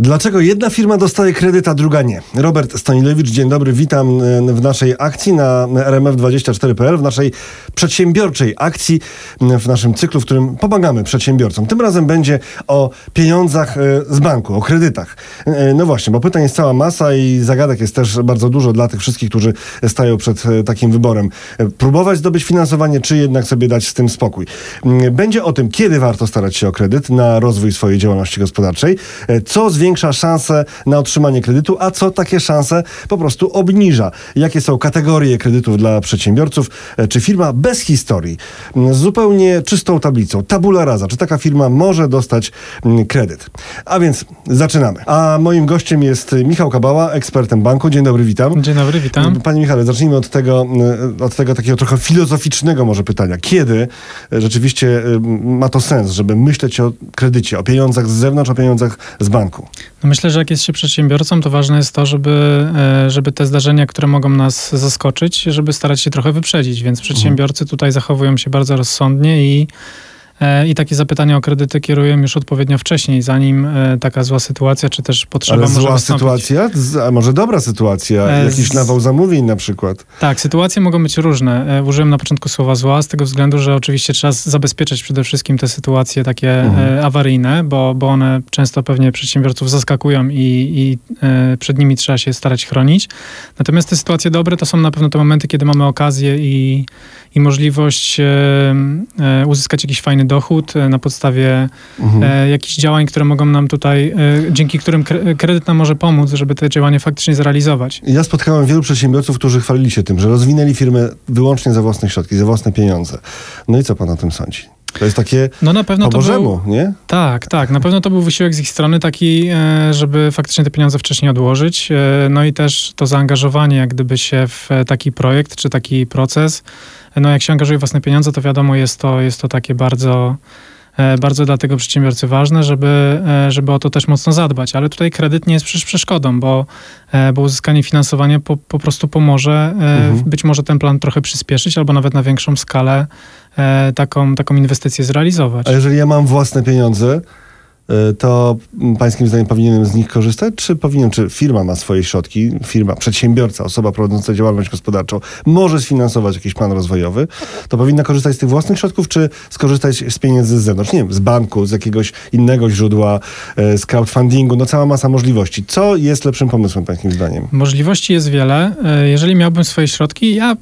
Dlaczego jedna firma dostaje kredyt, a druga nie? Robert Stanilewicz, dzień dobry, witam e, w naszej akcji na RMF24.pl, w naszej przedsiębiorczej akcji, w naszym cyklu, w którym pomagamy przedsiębiorcom. Tym razem będzie o pieniądzach e, z banku, o kredytach. E, no właśnie, bo pytań jest cała masa i zagadek jest też bardzo dużo dla tych wszystkich, którzy stają przed takim wyborem. Próbować zdobyć finansowanie, czy jednak sobie dać z tym spokój. Będzie o tym, kiedy warto starać się o kredyt na rozwój swojej działalności gospodarczej, co zwiększa zwiększa szanse na otrzymanie kredytu, a co takie szanse po prostu obniża. Jakie są kategorie kredytów dla przedsiębiorców? E, czy firma bez historii, z zupełnie czystą tablicą, tabula rasa, czy taka firma może dostać kredyt? A więc zaczynamy. A moim gościem jest Michał Kabała, ekspertem banku. Dzień dobry, witam. Dzień dobry, witam. Panie Michale, zacznijmy od tego, od tego takiego trochę filozoficznego może pytania. Kiedy rzeczywiście ma to sens, żeby myśleć o kredycie, o pieniądzach z zewnątrz, o pieniądzach z banku? No myślę, że jak jest się przedsiębiorcą, to ważne jest to, żeby, e, żeby te zdarzenia, które mogą nas zaskoczyć, żeby starać się trochę wyprzedzić, więc przedsiębiorcy tutaj zachowują się bardzo rozsądnie i I takie zapytania o kredyty kieruję już odpowiednio wcześniej, zanim e, taka zła sytuacja, czy też potrzeba Ale może zła wystąpić. sytuacja? A może dobra sytuacja? E, Jakiś nawał zamówień na przykład? Tak, sytuacje mogą być różne. Użyłem na początku słowa zła, z tego względu, że oczywiście trzeba zabezpieczać przede wszystkim te sytuacje takie mhm. awaryjne, bo, bo one często pewnie przedsiębiorców zaskakują i, i przed nimi trzeba się starać chronić. Natomiast te sytuacje dobre to są na pewno te momenty, kiedy mamy okazję i, i możliwość uzyskać jakiś fajny dochód e, na podstawie mhm. e, jakichś działań, które mogą nam tutaj, e, dzięki którym kredyt nam może pomóc, żeby te działania faktycznie zrealizować. Ja spotkałem wielu przedsiębiorców, którzy chwalili się tym, że rozwinęli firmę wyłącznie za własne środki, za własne pieniądze. No i co pan o tym sądzi? To jest takie no na pewno po Bożemu, był, nie? Tak, tak. Na pewno to był wysiłek z ich strony taki, żeby faktycznie te pieniądze wcześniej odłożyć. No i też to zaangażowanie jak gdyby się w taki projekt czy taki proces no jak się angażuje własne pieniądze, to wiadomo, jest to, jest to takie bardzo e, bardzo dla tego przedsiębiorcy ważne, żeby, e, żeby o to też mocno zadbać. Ale tutaj kredyt nie jest przecież przeszkodą, bo, e, bo uzyskanie finansowania po, po prostu pomoże mhm. być może ten plan trochę przyspieszyć albo nawet na większą skalę taką, taką inwestycję zrealizować. A jeżeli ja mam własne pieniądze, to pańskim zdaniem powinienem z nich korzystać, czy powinien, czy firma ma swoje środki, firma, przedsiębiorca, osoba prowadząca działalność gospodarczą może sfinansować jakiś plan rozwojowy, to powinna korzystać z tych własnych środków, czy skorzystać z pieniędzy z zewnątrz, nie wiem, z banku, z jakiegoś innego źródła, y, z crowdfundingu, no cała masa możliwości. Co jest lepszym pomysłem pańskim zdaniem? Możliwości jest wiele. Y, jeżeli miałbym swoje środki, ja,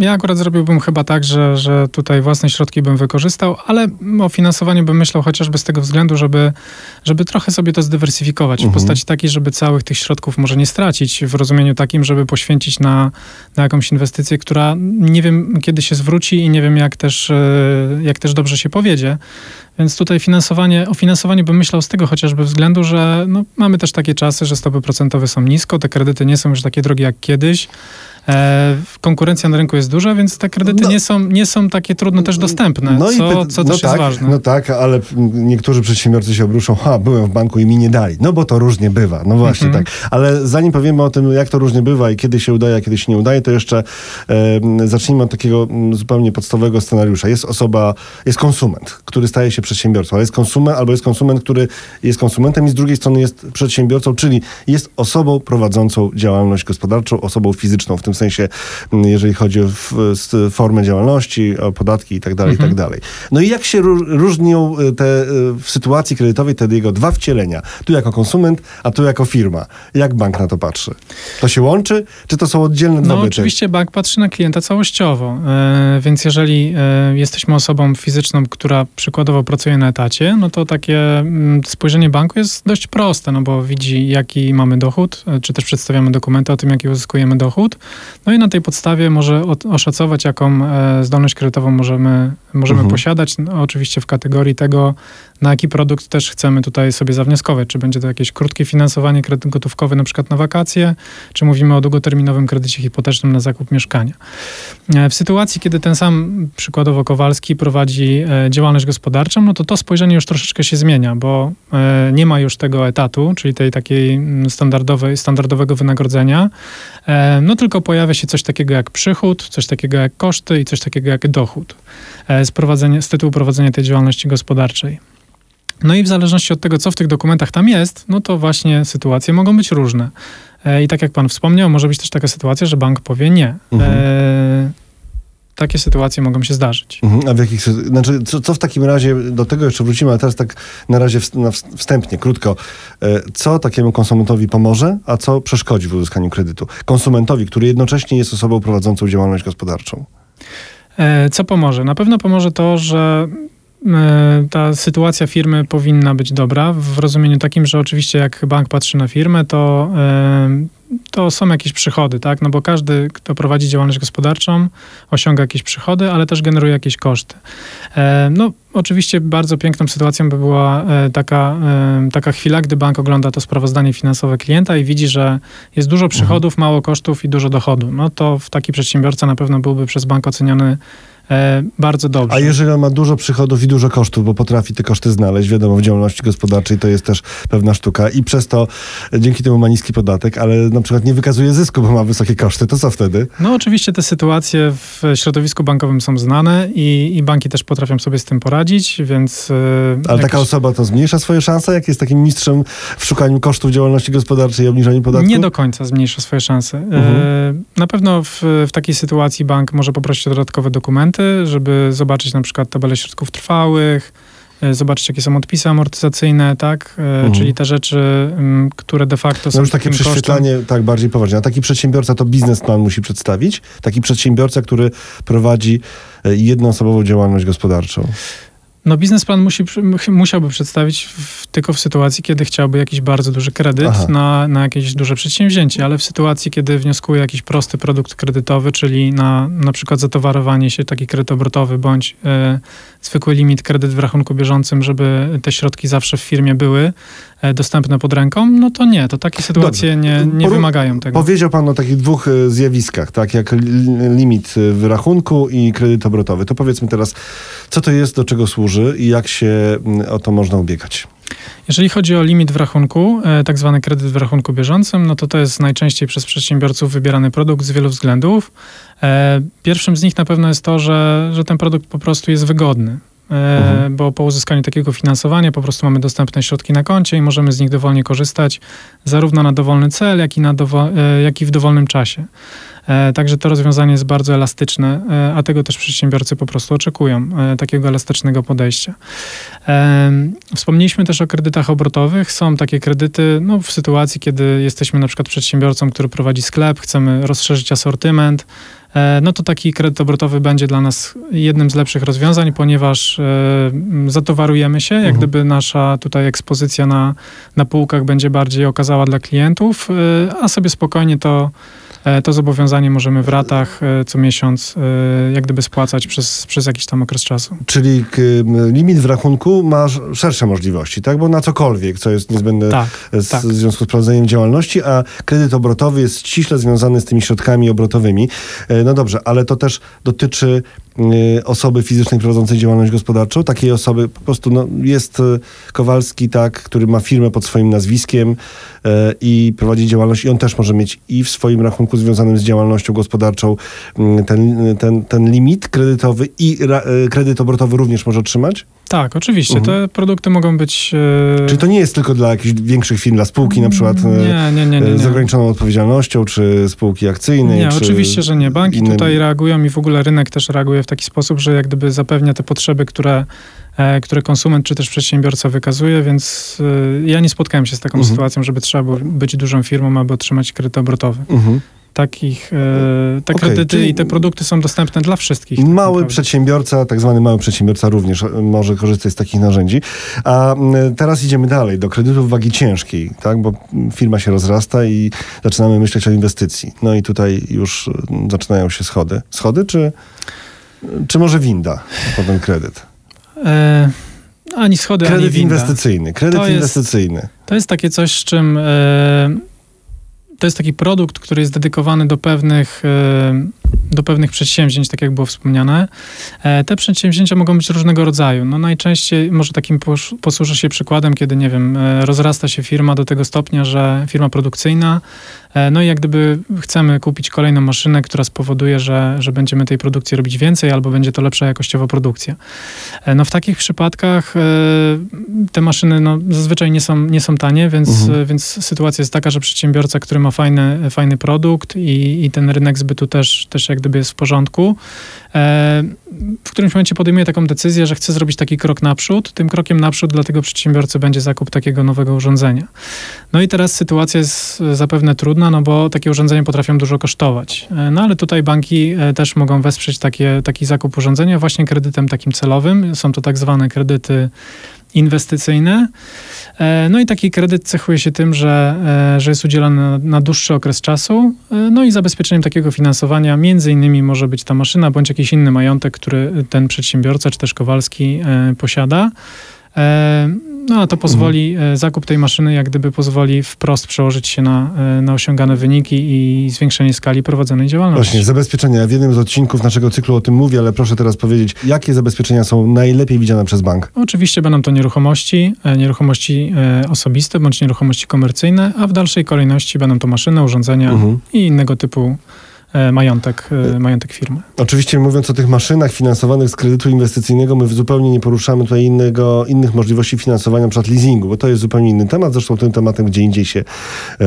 ja akurat zrobiłbym chyba tak, że, że tutaj własne środki bym wykorzystał, ale o finansowaniu bym myślał chociażby z tego względu, żeby żeby trochę sobie to zdywersyfikować mhm. w postaci takiej, żeby całych tych środków może nie stracić, w rozumieniu takim, żeby poświęcić na, na jakąś inwestycję, która nie wiem kiedy się zwróci i nie wiem jak też, e, jak też dobrze się powiedzie. Więc tutaj finansowanie, o finansowaniu bym myślał z tego chociażby względu, że no, mamy też takie czasy, że stopy procentowe są nisko, te kredyty nie są już takie drogie jak kiedyś. E, konkurencja na rynku jest duża, więc te kredyty no, nie, są, nie są takie trudno też dostępne, no co, co no też tak, jest ważne. No tak, ale niektórzy przedsiębiorcy się obruszą, ha, byłem w banku i mi nie dali. No bo to różnie bywa. No właśnie mhm. tak. Ale zanim powiemy o tym, jak to różnie bywa i kiedy się udaje, a kiedy się nie udaje, to jeszcze e, zacznijmy od takiego zupełnie podstawowego scenariusza. Jest osoba, jest konsument, który staje się przedsiębiorcą, ale jest konsument, albo jest konsument, który jest konsumentem i z drugiej strony jest przedsiębiorcą, czyli jest osobą prowadzącą działalność gospodarczą, osobą fizyczną w tym sensie, mm, jeżeli chodzi o formę działalności, o podatki itd., tak itd. Tak mhm. No i jak się różnią y, te y, w sytuacji kredytowej te jego dwa wcielenia? Tu jako konsument, a tu jako firma. Jak bank na to patrzy? To się łączy, czy to są oddzielne dwa No byty? oczywiście bank patrzy na klienta całościowo, e, więc jeżeli e, jesteśmy osobą fizyczną, która przykładowo pracuje na etacie, no to takie mm, spojrzenie banku jest dość proste, no bo widzi jaki mamy dochód, e, czy też przedstawiamy dokumenty o tym, jaki uzyskujemy dochód, no i na tej podstawie może oszacować, jaką e, zdolność kredytową możemy, możemy mhm. posiadać. No, oczywiście w kategorii tego, na jaki produkt też chcemy tutaj sobie zawnioskować. Czy będzie to jakieś krótkie finansowanie, kredyt gotówkowy na przykład na wakacje, czy mówimy o długoterminowym kredycie hipotecznym na zakup mieszkania. E, w sytuacji, kiedy ten sam przykładowo Kowalski prowadzi e, działalność gospodarczą, no to to spojrzenie już troszeczkę się zmienia, bo nie ma już tego etatu, czyli tej takiej mm, standardowej, standardowego wynagrodzenia, no tylko pojawia się coś takiego jak przychód, coś takiego jak koszty i coś takiego jak dochód z, z tytułu prowadzenia tej działalności gospodarczej. No i w zależności od tego, co w tych dokumentach tam jest, no to właśnie sytuacje mogą być różne. E, I tak jak pan wspomniał, może być też taka sytuacja, że bank powie nie. Mhm. E, takie sytuacje mogą się zdarzyć. Mhm. A w jakich, znaczy, co, co w takim razie, do tego jeszcze wrócimy, ale teraz tak na razie wstępnie, krótko, e, co takiemu konsumentowi pomoże, a co przeszkodzi w uzyskaniu kredytu? Konsumentowi, który jednocześnie jest osobą prowadzącą działalność gospodarczą. E, Co pomoże? Na pewno pomoże to, że e, ta sytuacja firmy powinna być dobra, w rozumieniu takim, że oczywiście jak bank patrzy na firmę, to, e, to są jakieś przychody, tak? No bo każdy, kto prowadzi działalność gospodarczą, osiąga jakieś przychody, ale też generuje jakieś koszty. E, No, oczywiście bardzo piękną sytuacją by była e, taka, e, taka chwila, gdy bank ogląda to sprawozdanie finansowe klienta i widzi, że jest dużo przychodów, mało kosztów i dużo dochodu. No to w taki przedsiębiorca na pewno byłby przez bank oceniony e, bardzo dobrze. A jeżeli on ma dużo przychodów i dużo kosztów, bo potrafi te koszty znaleźć, wiadomo, w działalności gospodarczej to jest też pewna sztuka i przez to e, dzięki temu ma niski podatek, ale na przykład nie wykazuje zysku, bo ma wysokie koszty, to co wtedy? No oczywiście te sytuacje w środowisku bankowym są znane i, i banki też potrafią sobie z tym poradzić, więc... e, Ale taka osoba to zmniejsza swoje szanse, jak jest takim mistrzem w szukaniu kosztów działalności gospodarczej i obniżaniu podatku? Nie do końca zmniejsza swoje szanse. Mhm. E, Na pewno w, w takiej sytuacji bank może poprosić o dodatkowe dokumenty, żeby zobaczyć na przykład tabelę środków trwałych, e, zobaczyć jakie są odpisy amortyzacyjne, tak? E, Mhm. Czyli te rzeczy, które de facto są No już takie takim kosztem. prześwietlanie tak bardziej poważnie. A taki przedsiębiorca to biznesplan musi przedstawić? Taki przedsiębiorca, który prowadzi e, jednoosobową działalność gospodarczą. No biznesplan musi, musiałby przedstawić w, tylko w sytuacji, kiedy chciałby jakiś bardzo duży kredyt Aha. na, na jakieś duże przedsięwzięcie, ale w sytuacji, kiedy wnioskuje jakiś prosty produkt kredytowy, czyli na na przykład zatowarowanie się, taki kredyt obrotowy, bądź e, zwykły limit kredyt w rachunku bieżącym, żeby te środki zawsze w firmie były e, dostępne pod ręką, no to nie, to takie sytuacje nie, nie Poru- wymagają tego. Powiedział pan o takich dwóch e, zjawiskach, tak jak li- limit w rachunku i kredyt obrotowy. To powiedzmy teraz, co to jest, do czego służy i jak się mm, o to można ubiegać. Jeżeli chodzi o limit w rachunku, e, tak zwany kredyt w rachunku bieżącym, no to to jest najczęściej przez przedsiębiorców wybierany produkt z wielu względów. E, Pierwszym z nich na pewno jest to, że, że ten produkt po prostu jest wygodny. E, Mhm. Bo po uzyskaniu takiego finansowania po prostu mamy dostępne środki na koncie i możemy z nich dowolnie korzystać, zarówno na dowolny cel, jak i, na dowo- jak i w dowolnym czasie. E, Także to rozwiązanie jest bardzo elastyczne, e, a tego też przedsiębiorcy po prostu oczekują, e, takiego elastycznego podejścia. Wspomnieliśmy też o kredytach obrotowych. Są takie kredyty no, w sytuacji, kiedy jesteśmy na przykład przedsiębiorcą, który prowadzi sklep, chcemy rozszerzyć asortyment. No to taki kredyt obrotowy będzie dla nas jednym z lepszych rozwiązań, ponieważ zatowarujemy się, jak Mhm. gdyby nasza tutaj ekspozycja na, na półkach będzie bardziej okazała dla klientów, a sobie spokojnie to, to zobowiązanie możemy w ratach e, co miesiąc e, jak gdyby spłacać przez, przez jakiś tam okres czasu. Czyli limit w rachunku ma sz- szersze możliwości, tak? Bo na cokolwiek, co jest niezbędne Tak, z, tak. w związku z prowadzeniem działalności, a kredyt obrotowy jest ściśle związany z tymi środkami obrotowymi. E, No dobrze, ale to też dotyczy e, osoby fizycznej prowadzącej działalność gospodarczą. Takiej osoby po prostu no, jest e, Kowalski, tak, który ma firmę pod swoim nazwiskiem e, i prowadzi działalność i on też może mieć i w swoim rachunku związanym z działalnością gospodarczą ten, ten, ten limit kredytowy i kredyt obrotowy również może otrzymać? Tak, oczywiście. Mhm. Te produkty mogą być. e, Czyli to nie jest tylko dla jakichś większych firm, dla spółki na przykład e, Nie, nie, nie. nie, e, z nie. ograniczoną odpowiedzialnością, czy spółki akcyjnej? Nie, czy oczywiście, że nie. Banki tutaj reagują i w ogóle rynek też reaguje w taki sposób, że jak gdyby zapewnia te potrzeby, które, e, które konsument czy też przedsiębiorca wykazuje, więc ja nie spotkałem się z taką Mhm. sytuacją, żeby trzeba było być dużą firmą, aby otrzymać kredyt obrotowy. Mhm. Takich, e, te Okej, kredyty i te produkty są dostępne dla wszystkich. tak Mały naprawdę. przedsiębiorca, tak zwany mały przedsiębiorca również e, może korzystać z takich narzędzi. A teraz idziemy dalej, do kredytów wagi ciężkiej, tak? bo firma się rozrasta i zaczynamy myśleć o inwestycji. No i tutaj już e, zaczynają się schody. Schody czy, czy może winda po ten kredyt? E, ani schody, ani Kredyt winda. inwestycyjny. Kredyt To jest- inwestycyjny. To jest takie coś, z czym. E, to jest taki produkt, który jest dedykowany do pewnych, e, do pewnych przedsięwzięć, tak jak było wspomniane. E, te przedsięwzięcia mogą być różnego rodzaju. No najczęściej, może takim posłużę się przykładem, kiedy, nie wiem, e, rozrasta się firma do tego stopnia, że firma produkcyjna, e, no i jak gdyby chcemy kupić kolejną maszynę, która spowoduje, że, że będziemy tej produkcji robić więcej, albo będzie to lepsza jakościowo produkcja. No w takich przypadkach te maszyny no, zazwyczaj nie są, nie są tanie, więc, mhm. więc sytuacja jest taka, że przedsiębiorca, który ma fajny, fajny produkt i, i ten rynek zbytu też, też jak gdyby jest w porządku, e, w którymś momencie podejmuje taką decyzję, że chce zrobić taki krok naprzód. Tym krokiem naprzód dla tego przedsiębiorcy będzie zakup takiego nowego urządzenia. No i teraz sytuacja jest zapewne trudna, no bo takie urządzenia potrafią dużo kosztować. E, no ale tutaj banki e, też mogą wesprzeć takie, taki zakup urządzenia właśnie kredytem takim celowym. Są to tak zwane kredyty inwestycyjne. E, no i taki kredyt cechuje się tym, że, e, że jest udzielany na, na dłuższy okres czasu. E, no i zabezpieczeniem takiego finansowania między innymi może być ta maszyna bądź jakiś inny majątek, który ten przedsiębiorca czy też Kowalski posiada. No a to pozwoli, mhm. zakup tej maszyny jak gdyby pozwoli wprost przełożyć się na, e, na osiągane wyniki i zwiększenie skali prowadzonej działalności. Właśnie, zabezpieczenia. W jednym z odcinków naszego cyklu o tym mówię, ale proszę teraz powiedzieć, jakie zabezpieczenia są najlepiej widziane przez bank? Oczywiście będą to nieruchomości, e, nieruchomości osobiste bądź nieruchomości komercyjne, a w dalszej kolejności będą to maszyny, urządzenia mhm. i innego typu majątek, e, majątek firmy. Oczywiście mówiąc o tych maszynach finansowanych z kredytu inwestycyjnego, my zupełnie nie poruszamy tutaj innego, innych możliwości finansowania, np. leasingu, bo to jest zupełnie inny temat, zresztą tym tematem gdzie indziej się e,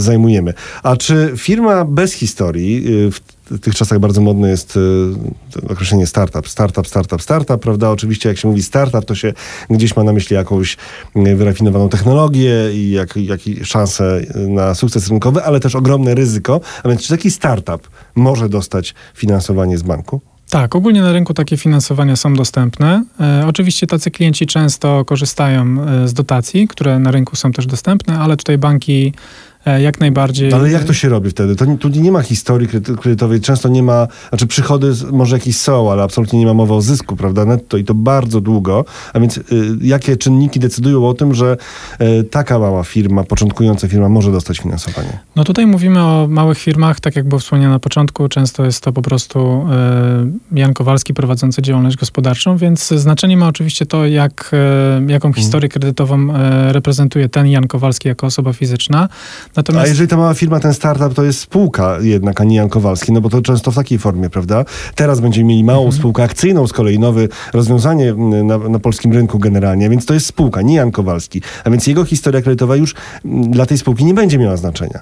zajmujemy. A czy firma bez historii w w tych czasach bardzo modne jest y, określenie startup. Startup, startup, startup, prawda? Oczywiście jak się mówi startup, to się gdzieś ma na myśli jakąś y, wyrafinowaną technologię i jak, jak szansę na sukces rynkowy, ale też ogromne ryzyko. A więc czy taki startup może dostać finansowanie z banku? Tak, ogólnie na rynku takie finansowania są dostępne. E, oczywiście tacy klienci często korzystają e, z dotacji, które na rynku są też dostępne, ale tutaj banki jak najbardziej. Ale jak to się robi wtedy? To, tu nie ma historii kredytowej, często nie ma, znaczy przychody może jakieś są, ale absolutnie nie ma mowy o zysku, prawda, netto i to bardzo długo. A więc y, jakie czynniki decydują o tym, że y, taka mała firma, początkująca firma może dostać finansowanie? No tutaj mówimy o małych firmach, tak jak było wspomniane na początku, często jest to po prostu y, Jan Kowalski prowadzący działalność gospodarczą, więc znaczenie ma oczywiście to, jak, jaką mhm. historię kredytową reprezentuje ten Jan Kowalski jako osoba fizyczna. Natomiast... A jeżeli ta mała firma, ten startup, to jest spółka jednak, a nie Jan Kowalski, no bo to często w takiej formie, prawda? Teraz będziemy mieli małą mhm. spółkę akcyjną, z kolei nowe rozwiązanie mm, na, na, polskim rynku generalnie, więc to jest spółka, nie Jan Kowalski. A więc jego historia kredytowa już mm, dla tej spółki nie będzie miała znaczenia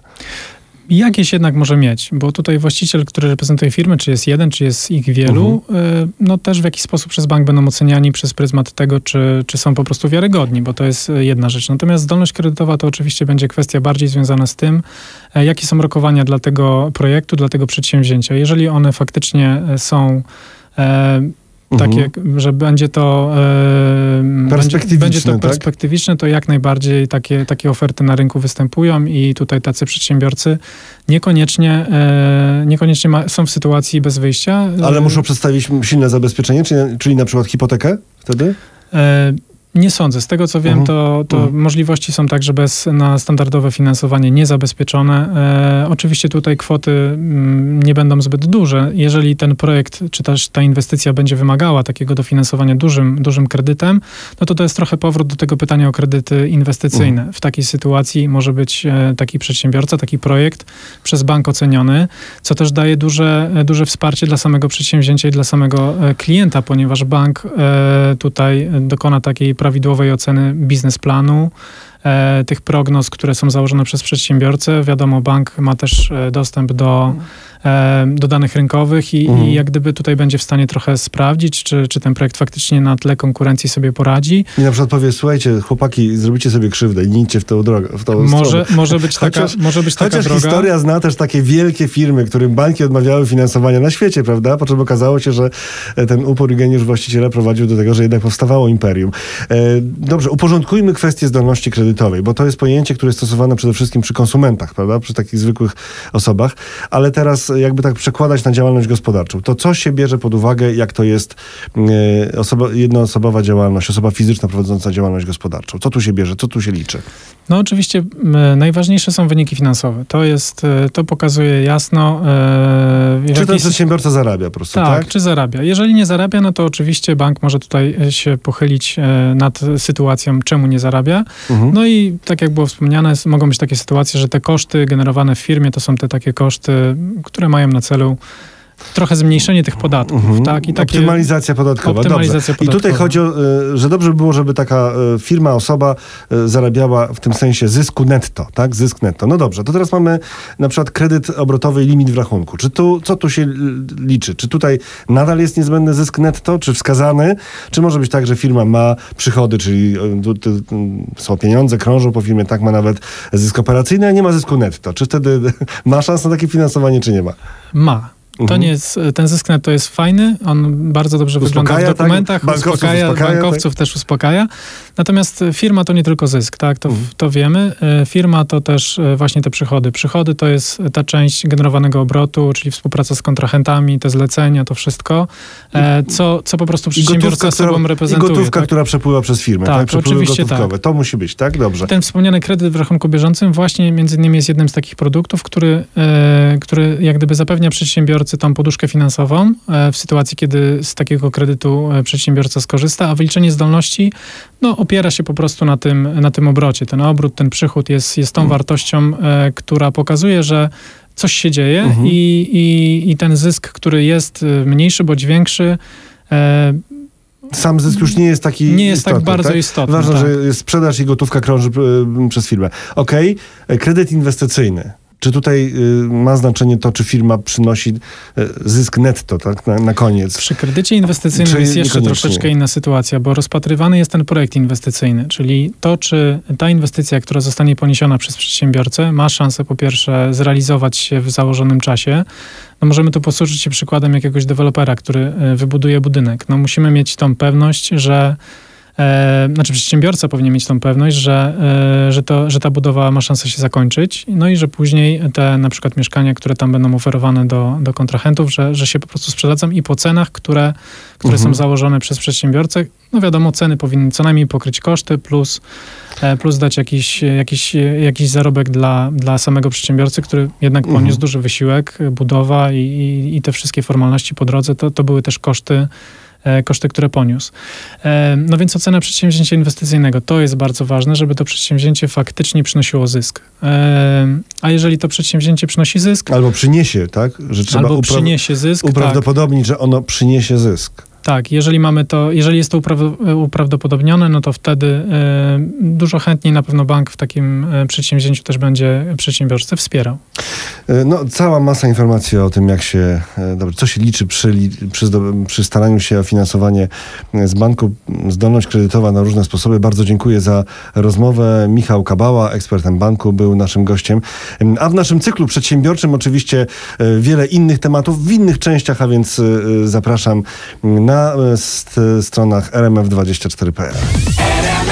jakieś jednak może mieć, bo tutaj właściciel, który reprezentuje firmę, czy jest jeden, czy jest ich wielu, uh-huh. no też w jakiś sposób przez bank będą oceniani przez pryzmat tego, czy, czy są po prostu wiarygodni, bo to jest e, jedna rzecz. Natomiast zdolność kredytowa to oczywiście będzie kwestia bardziej związana z tym, e, jakie są rokowania dla tego projektu, dla tego przedsięwzięcia. Jeżeli one faktycznie są takie, mhm. że będzie to, będzie, będzie to tak? perspektywiczne, to jak najbardziej takie, takie oferty na rynku występują i tutaj tacy przedsiębiorcy niekoniecznie, e, niekoniecznie ma, są w sytuacji bez wyjścia. Ale muszą przedstawić silne zabezpieczenie, czyli, czyli na przykład hipotekę wtedy? Nie sądzę. Z tego co wiem, uh-huh. to, to uh-huh. możliwości są także bez na standardowe finansowanie niezabezpieczone. E, oczywiście tutaj kwoty m, mm, nie będą zbyt duże. Jeżeli ten projekt, czy też ta inwestycja będzie wymagała takiego dofinansowania dużym, dużym kredytem, no to to jest trochę powrót do tego pytania o kredyty inwestycyjne. Uh-huh. W takiej sytuacji może być e, taki przedsiębiorca, taki projekt przez bank oceniony, co też daje duże, e, duże wsparcie dla samego przedsięwzięcia i dla samego e, klienta, ponieważ bank e, tutaj dokona takiej prawidłowej oceny biznesplanu, e, tych prognoz, które są założone przez przedsiębiorcę. Wiadomo, bank ma też e, dostęp do E, do danych rynkowych i, mhm. i, jak gdyby tutaj będzie w stanie trochę sprawdzić, czy, czy ten projekt faktycznie na tle konkurencji sobie poradzi. I na przykład powie, słuchajcie, chłopaki, zrobicie sobie krzywdę i nie idźcie w tą drogę, w tą może, może być taka, chociaż, może być taka chociaż droga. historia zna też takie wielkie firmy, którym banki odmawiały finansowania na świecie, prawda? Po czym okazało się, że e, ten upór i geniusz właściciela prowadził do tego, że jednak powstawało imperium. E, dobrze, uporządkujmy kwestię zdolności kredytowej, bo to jest pojęcie, które jest stosowane przede wszystkim przy konsumentach, prawda? Przy takich zwykłych osobach, ale teraz jakby tak przekładać na działalność gospodarczą, to co się bierze pod uwagę, jak to jest e, osoba, jednoosobowa działalność, osoba fizyczna prowadząca działalność gospodarczą? Co tu się bierze, co tu się liczy? No oczywiście najważniejsze są wyniki finansowe. To jest, e, to pokazuje jasno. W Czy ten jakiej- przedsiębiorca zarabia po prostu, tak, tak? czy zarabia. Jeżeli nie zarabia, no to oczywiście bank może tutaj się pochylić nad sytuacją, czemu nie zarabia. Mhm. No i tak jak było wspomniane, mogą być takie sytuacje, że te koszty generowane w firmie to są te takie koszty, które mają na celu trochę zmniejszenie tych podatków, Mhm. tak? I takie Optymalizacja podatkowa. Optymalizacja Dobrze. I tutaj chodzi o, e, że dobrze by było, żeby taka e, firma, osoba e, zarabiała w tym sensie zysku netto, tak? Zysk netto. No dobrze, to teraz mamy na przykład kredyt obrotowy i limit w rachunku. Czy tu, co tu się liczy? Czy tutaj nadal jest niezbędny zysk netto, czy wskazany? Czy może być tak, że firma ma przychody, czyli mm, są pieniądze, krążą po firmie, tak ma nawet zysk operacyjny, a nie ma zysku netto. Czy wtedy ma szansę na takie finansowanie, czy nie ma? ma. To Mhm. nie jest, ten zysk netto jest fajny, on bardzo dobrze wygląda Uspokaja, w tak? dokumentach, Bankowców uspokaja, uspokaja, tak? bankowców też uspokaja. Natomiast firma to nie tylko zysk, tak, to, Mhm. to wiemy. E, Firma to też e, właśnie te przychody. Przychody to jest ta część generowanego obrotu, czyli współpraca z kontrahentami, te zlecenia, to wszystko, e, co, co po prostu przedsiębiorca sobą która, i reprezentuje. gotówka, tak? która przepływa przez firmę, Tak, tak? Przepływy oczywiście gotówkowe. To musi być, tak? Dobrze. Ten wspomniany kredyt w rachunku bieżącym właśnie między innymi jest jednym z takich produktów, który, który jak gdyby zapewnia przedsiębiorcy tą poduszkę finansową e, w sytuacji, kiedy z takiego kredytu e, przedsiębiorca skorzysta, a wyliczenie zdolności no, opiera się po prostu na tym, na tym obrocie. Ten obrót, ten przychód jest, jest tą Mhm. wartością, e, która pokazuje, że coś się dzieje Mhm. i, i, i ten zysk, który jest mniejszy bądź większy, e, Sam zysk już nie jest taki nie jest istotny, tak bardzo istotny. Ważne, tak. że sprzedaż i gotówka krąży przez firmę. Okej, e, kredyt inwestycyjny. Czy tutaj y, ma znaczenie to, czy firma przynosi y, zysk netto, tak? Na, na koniec. Przy kredycie inwestycyjnym Czyli jest jeszcze troszeczkę inna sytuacja, bo rozpatrywany jest ten projekt inwestycyjny, czyli to, czy ta inwestycja, która zostanie poniesiona przez przedsiębiorcę, ma szansę po pierwsze zrealizować się w założonym czasie. No możemy tu posłużyć się przykładem jakiegoś dewelopera, który e, wybuduje budynek. No musimy mieć tą pewność, że E, znaczy przedsiębiorca powinien mieć tą pewność, że, e, że, to, że ta budowa ma szansę się zakończyć, no i że później te na przykład mieszkania, które tam będą oferowane do, do kontrahentów, że, że się po prostu sprzedadzą i po cenach, które, które Mhm. są założone przez przedsiębiorcę. No wiadomo, ceny powinny co najmniej pokryć koszty, plus, e, plus dać jakiś, jakiś, jakiś zarobek dla, dla samego przedsiębiorcy, który jednak Mhm. poniósł duży wysiłek, budowa i, i, i te wszystkie formalności po drodze, to, to były też koszty koszty, które poniósł. E, No więc ocena przedsięwzięcia inwestycyjnego to jest bardzo ważne, żeby to przedsięwzięcie faktycznie przynosiło zysk. E, A jeżeli to przedsięwzięcie przynosi zysk, Albo przyniesie, tak? Że trzeba albo przyniesie zysk, tak, uprawdopodobnić, że ono przyniesie zysk. Tak, jeżeli mamy to, jeżeli jest to upraw- uprawdopodobnione, no to wtedy e, dużo chętniej na pewno bank w takim e, przedsięwzięciu też będzie przedsiębiorcę wspierał. E, No, cała masa informacji o tym, jak się, dobrze, co się liczy przy, przy, przy staraniu się o finansowanie z banku, zdolność kredytowa na różne sposoby. Bardzo dziękuję za rozmowę. Michał Kabała, ekspertem banku, był naszym gościem. Em, A w naszym cyklu przedsiębiorczym oczywiście wiele innych tematów w innych częściach, a więc zapraszam na na e, stronach rmf24.pl.